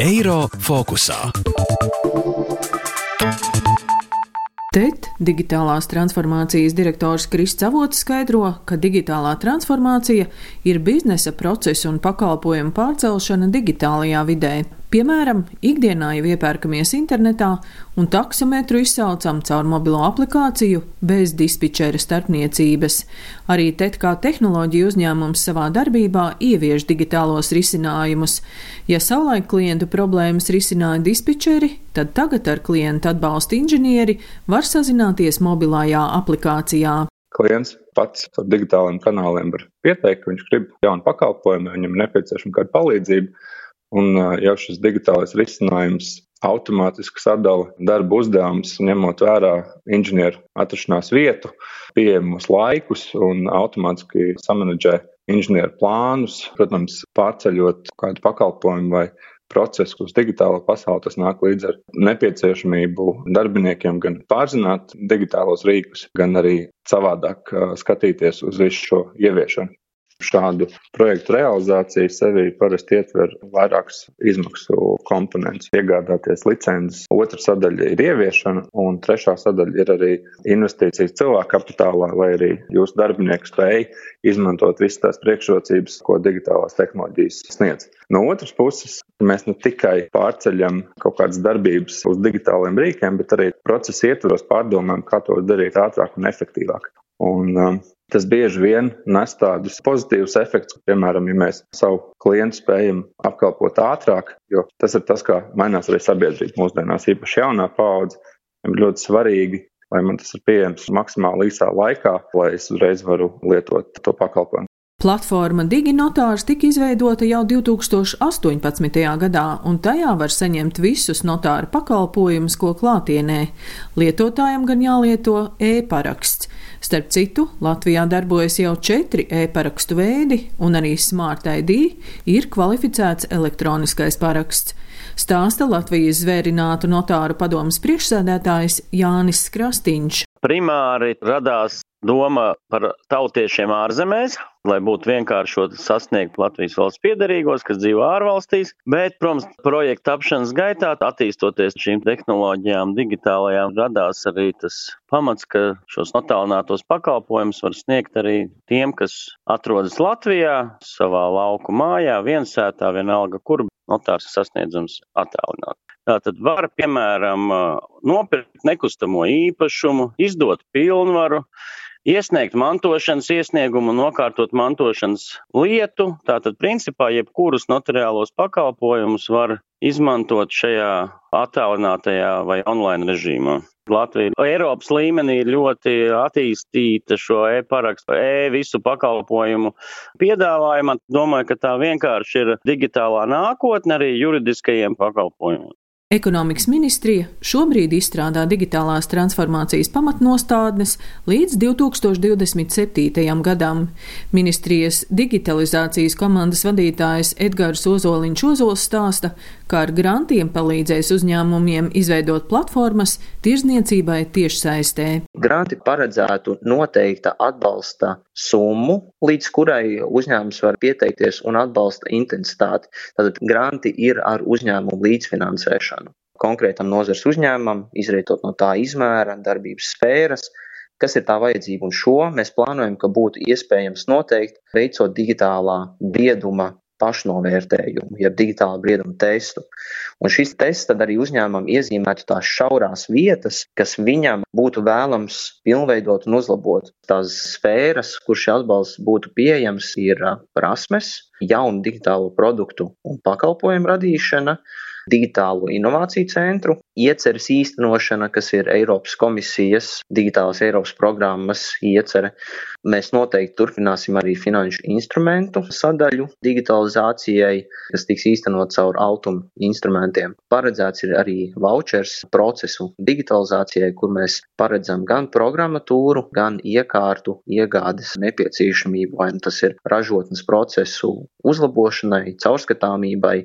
Eiro fokusā. TET digitālās transformācijas direktors Krists Avots skaidro, ka digitālā transformācija ir biznesa procesu un pakalpojumu pārcelšana digitālajā vidē. Piemēram, ikdienā jau iepērkamies internetā un taksometru izsaucam caur mobilo aplikāciju bez dispečera starpniecības. Arī TET kā tehnoloģija uzņēmums savā darbībā ievieš digitālos risinājumus. Ja savulaik klientu problēmas risināja dispečeri, tad tagad ar klientu atbalsta inženieri var sazināties mobilajā aplikācijā. Klients pats ar digitāliem kanāliem var pieteikt, ka viņš grib jaunu pakalpojumu, viņam nepieciešama kāda palīdzība Un jau šis digitālais risinājums automātiski sadala darba uzdevumus, ņemot vērā inženieru atrašanās vietu, pieejamos laikus un automātiski samanedžē inženieru plānus, protams, pārceļot kādu pakalpojumu vai procesu uz digitālo pasauli. Tas nāk līdz ar nepieciešamību darbiniekiem gan pārzināt digitālos rīkus, gan arī savādāk skatīties uz visu šo ieviešanu. Šādu projektu realizācija sevī parasti ietver vairākas izmaksu komponentus, iegādāties licences. Otra sadaļa ir ieviešana, un trešā sadaļa ir arī investīcijas cilvēku kapitālā, lai arī jūsu darbinieki spēj izmantot visas tās priekšrocības, ko digitālās tehnoloģijas sniedz. No otras puses, mēs ne tikai pārceļam kaut kādas darbības uz digitāliem rīkiem, bet arī procesa ietvaros pārdomājam, kā to darīt ātrāk un efektīvāk. Un, um, Tas bieži vien nes tādus pozitīvus efektus, piemēram, ja mēs savu klientu spējam apkalpot ātrāk, jo tas ir tas, kā mainās arī sabiedrība mūsdienās, īpaši jaunā paudze. Ir ļoti svarīgi, lai man tas ir pieejams maksimāli īsā laikā, lai es uzreiz varu lietot to pakalpojumu. Platforma DigiNotārs tika izveidota jau 2018. gadā, un tajā var saņemt visus notāra pakalpojumus, ko klātienē. Lietotājam gan jālieto e-paraksts. Starp citu, Latvijā darbojas jau četri e-parakstu veidi, un arī Smart ID ir kvalificēts elektroniskais paraksts. Stāsta Latvijas zvērinātu notāru padomas priekšsēdētājs Jānis Krastīņš. Primāri radās doma par tautiešiem ārzemēs, lai būtu vienkāršot sasniegt Latvijas valsts piedarīgos, kas dzīvo ārvalstīs, bet, protams, projekta tapšanas gaitā, attīstoties šīm tehnoloģijām, digitālajām, radās arī tas pamats, ka šos attālinātos pakalpojumus var sniegt arī tiem, kas atrodas Latvijā, savā lauku mājā, viensētā, vienalga, kur notārs sasniedzams attālināt. Tātad var, piemēram, nopirkt nekustamo īpašumu, izdot pilnvaru, iesniegt mantošanas iesniegumu, nokārtot mantošanas lietu. Tātad, principā, jebkurus notariālos pakalpojumus var izmantot šajā attālinātajā vai online režīmā. Latvija Eiropas līmenī ir ļoti attīstīta šo e-parakstu, e-visu pakalpojumu piedāvājumā. Domāju, ka tā vienkārši ir digitālā nākotne arī juridiskajiem pakalpojumiem. Ekonomikas ministrija šobrīd izstrādā digitālās transformācijas pamatnostādnes līdz 2027. gadam. Ministrijas digitalizācijas komandas vadītājs Edgars Ozoliņš Ozols stāsta, kā ar grantiem palīdzēs uzņēmumiem izveidot platformas tirzniecībai tiešsaistē. Granti paredzētu noteikta atbalsta summu, līdz kurai uzņēmums var pieteikties un atbalsta intensitāti. Tātad granti ir ar uzņēmumu līdzfinansēšanu konkrētam nozars uzņēmumam, izrietot no tā izmēra, darbības sfēras, kas ir tā vajadzība. Un šo mēs plānojam, ka būtu iespējams noteikt, veicot digitālā brieduma pašnovērtējumu, jeb digitālā brieduma testu. Un šis tests tad arī uzņēmumam iezīmētu tās šaurās vietas, kas viņam būtu vēlams pilnveidot un uzlabot. Tās sfēras, kur šis atbalsts būtu pieejams, ir prasmes, jaunu digitālo produktu un pakalpojumu radīšana, digitālo inovāciju centru, ieceres īstenošana, kas ir Eiropas komisijas digitālas Eiropas programmas iecere. Mēs noteikti turpināsim arī finanšu instrumentu sadaļu digitalizācijai, kas tiks īstenot caur autumu instrumentiem. Paredzēts ir arī vouchers procesu digitalizācijai, kur mēs paredzam gan programmatūru, gan iekārtu iegādes nepieciešamību, vai nu tas ir ražotnes procesu uzlabošanai, caurskatāmībai,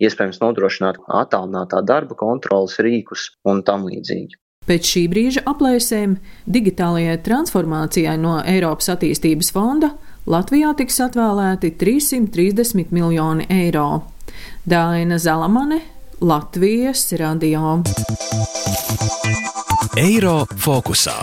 iespējams nodrošināt attālinātā darba kontrolas rīkus un tam līdzīgi. Pēc šī brīža aplēsēm digitālajai transformācijai no Eiropas attīstības fonda Latvijā tiks atvēlēti 330 miljoni eiro. Daina Zalamane, Latvijas radio. Eiro fokusā.